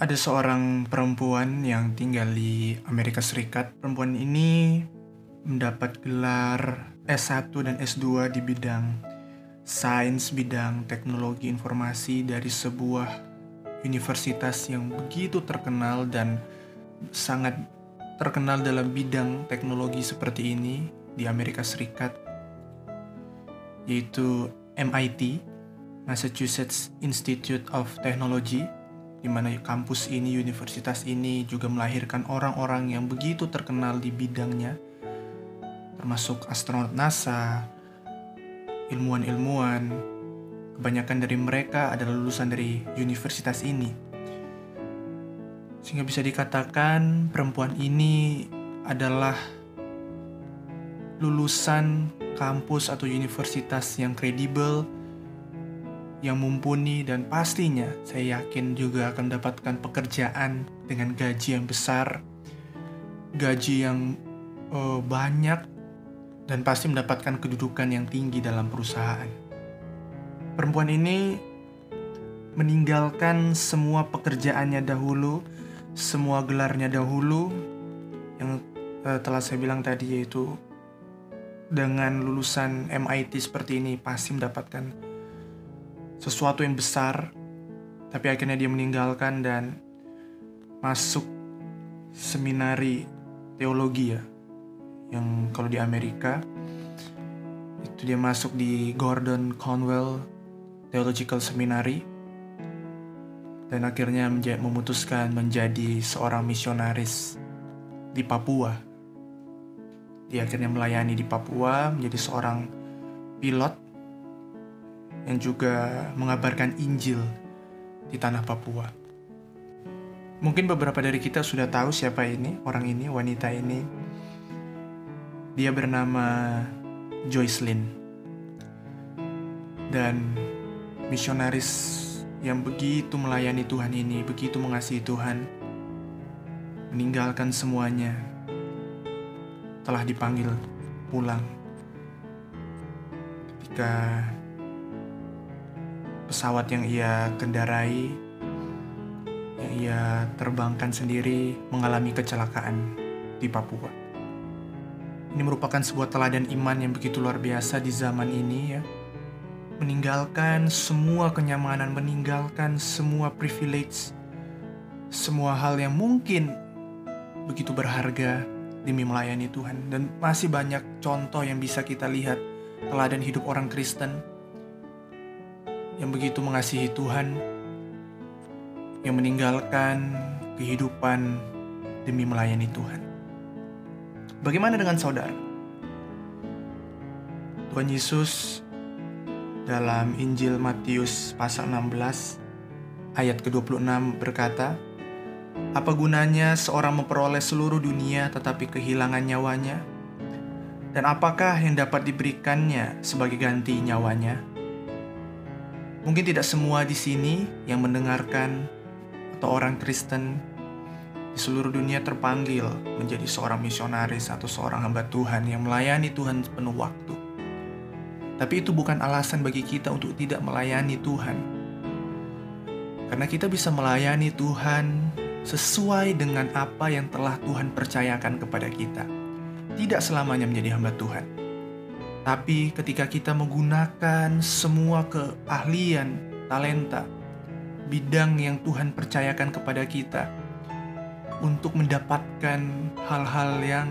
Ada seorang perempuan yang tinggal di Amerika Serikat. Perempuan ini mendapat gelar S1 dan S2 di bidang sains, bidang teknologi informasi dari sebuah universitas yang begitu terkenal dan sangat terkenal dalam bidang teknologi seperti ini di Amerika Serikat, yaitu MIT, Massachusetts Institute of Technology di mana kampus ini, universitas ini juga melahirkan orang-orang yang begitu terkenal di bidangnya, termasuk astronot NASA, ilmuwan-ilmuwan. Kebanyakan dari mereka adalah lulusan dari universitas ini. Sehingga bisa dikatakan perempuan ini adalah lulusan kampus atau universitas yang kredibel, yang mumpuni dan pastinya saya yakin juga akan mendapatkan pekerjaan dengan gaji yang besar, gaji yang uh, banyak dan pasti mendapatkan kedudukan yang tinggi dalam perusahaan. Perempuan ini meninggalkan semua pekerjaannya dahulu, semua gelarnya dahulu yang uh, telah saya bilang tadi yaitu dengan lulusan MIT seperti ini pasti mendapatkan sesuatu yang besar, tapi akhirnya dia meninggalkan dan masuk seminari teologi ya, yang kalau di Amerika itu dia masuk di Gordon Conwell Theological Seminary dan akhirnya memutuskan menjadi seorang misionaris di Papua. Dia akhirnya melayani di Papua menjadi seorang pilot yang juga mengabarkan Injil di tanah Papua. Mungkin beberapa dari kita sudah tahu siapa ini, orang ini, wanita ini. Dia bernama Joyce Lynn. Dan misionaris yang begitu melayani Tuhan ini, begitu mengasihi Tuhan, meninggalkan semuanya, telah dipanggil pulang. Ketika pesawat yang ia kendarai, yang ia terbangkan sendiri, mengalami kecelakaan di Papua. Ini merupakan sebuah teladan iman yang begitu luar biasa di zaman ini ya. Meninggalkan semua kenyamanan, meninggalkan semua privilege, semua hal yang mungkin begitu berharga demi melayani Tuhan. Dan masih banyak contoh yang bisa kita lihat teladan hidup orang Kristen yang begitu mengasihi Tuhan, yang meninggalkan kehidupan demi melayani Tuhan. Bagaimana dengan saudara? Tuhan Yesus dalam Injil Matius pasal 16 ayat ke-26 berkata, Apa gunanya seorang memperoleh seluruh dunia tetapi kehilangan nyawanya? Dan apakah yang dapat diberikannya sebagai ganti nyawanya? Mungkin tidak semua di sini yang mendengarkan atau orang Kristen di seluruh dunia terpanggil menjadi seorang misionaris atau seorang hamba Tuhan yang melayani Tuhan penuh waktu. Tapi itu bukan alasan bagi kita untuk tidak melayani Tuhan. Karena kita bisa melayani Tuhan sesuai dengan apa yang telah Tuhan percayakan kepada kita. Tidak selamanya menjadi hamba Tuhan tapi ketika kita menggunakan semua keahlian, talenta, bidang yang Tuhan percayakan kepada kita untuk mendapatkan hal-hal yang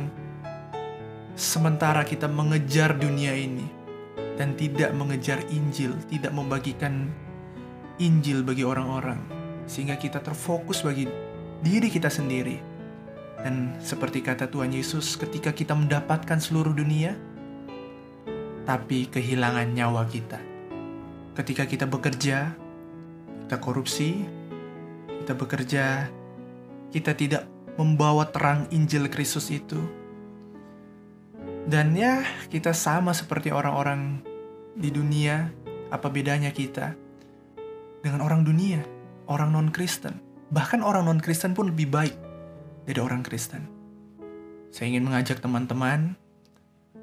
sementara kita mengejar dunia ini dan tidak mengejar Injil, tidak membagikan Injil bagi orang-orang, sehingga kita terfokus bagi diri kita sendiri. Dan seperti kata Tuhan Yesus, ketika kita mendapatkan seluruh dunia, tapi kehilangan nyawa kita. Ketika kita bekerja, kita korupsi, kita bekerja, kita tidak membawa terang Injil Kristus itu. Dan ya, kita sama seperti orang-orang di dunia, apa bedanya kita dengan orang dunia, orang non-Kristen. Bahkan orang non-Kristen pun lebih baik dari orang Kristen. Saya ingin mengajak teman-teman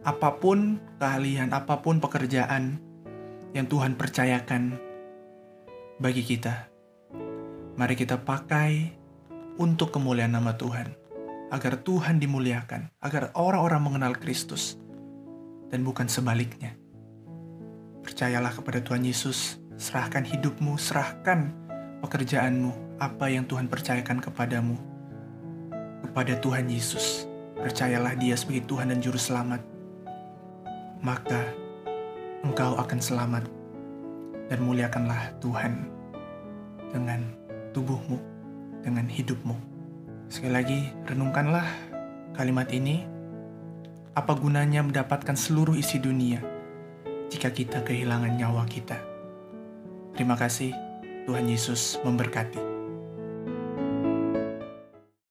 apa pun keahlian, apa pun pekerjaan yang Tuhan percayakan bagi kita. Mari kita pakai untuk kemuliaan nama Tuhan, agar Tuhan dimuliakan, agar orang-orang mengenal Kristus, dan bukan sebaliknya. Percayalah kepada Tuhan Yesus, serahkan hidupmu, serahkan pekerjaanmu, apa yang Tuhan percayakan kepadamu, kepada Tuhan Yesus. Percayalah Dia sebagai Tuhan dan Juru Selamat, maka engkau akan selamat dan muliakanlah Tuhan dengan tubuhmu, dengan hidupmu. Sekali lagi, renungkanlah kalimat ini. Apa gunanya mendapatkan seluruh isi dunia jika kita kehilangan nyawa kita? Terima kasih, Tuhan Yesus memberkati.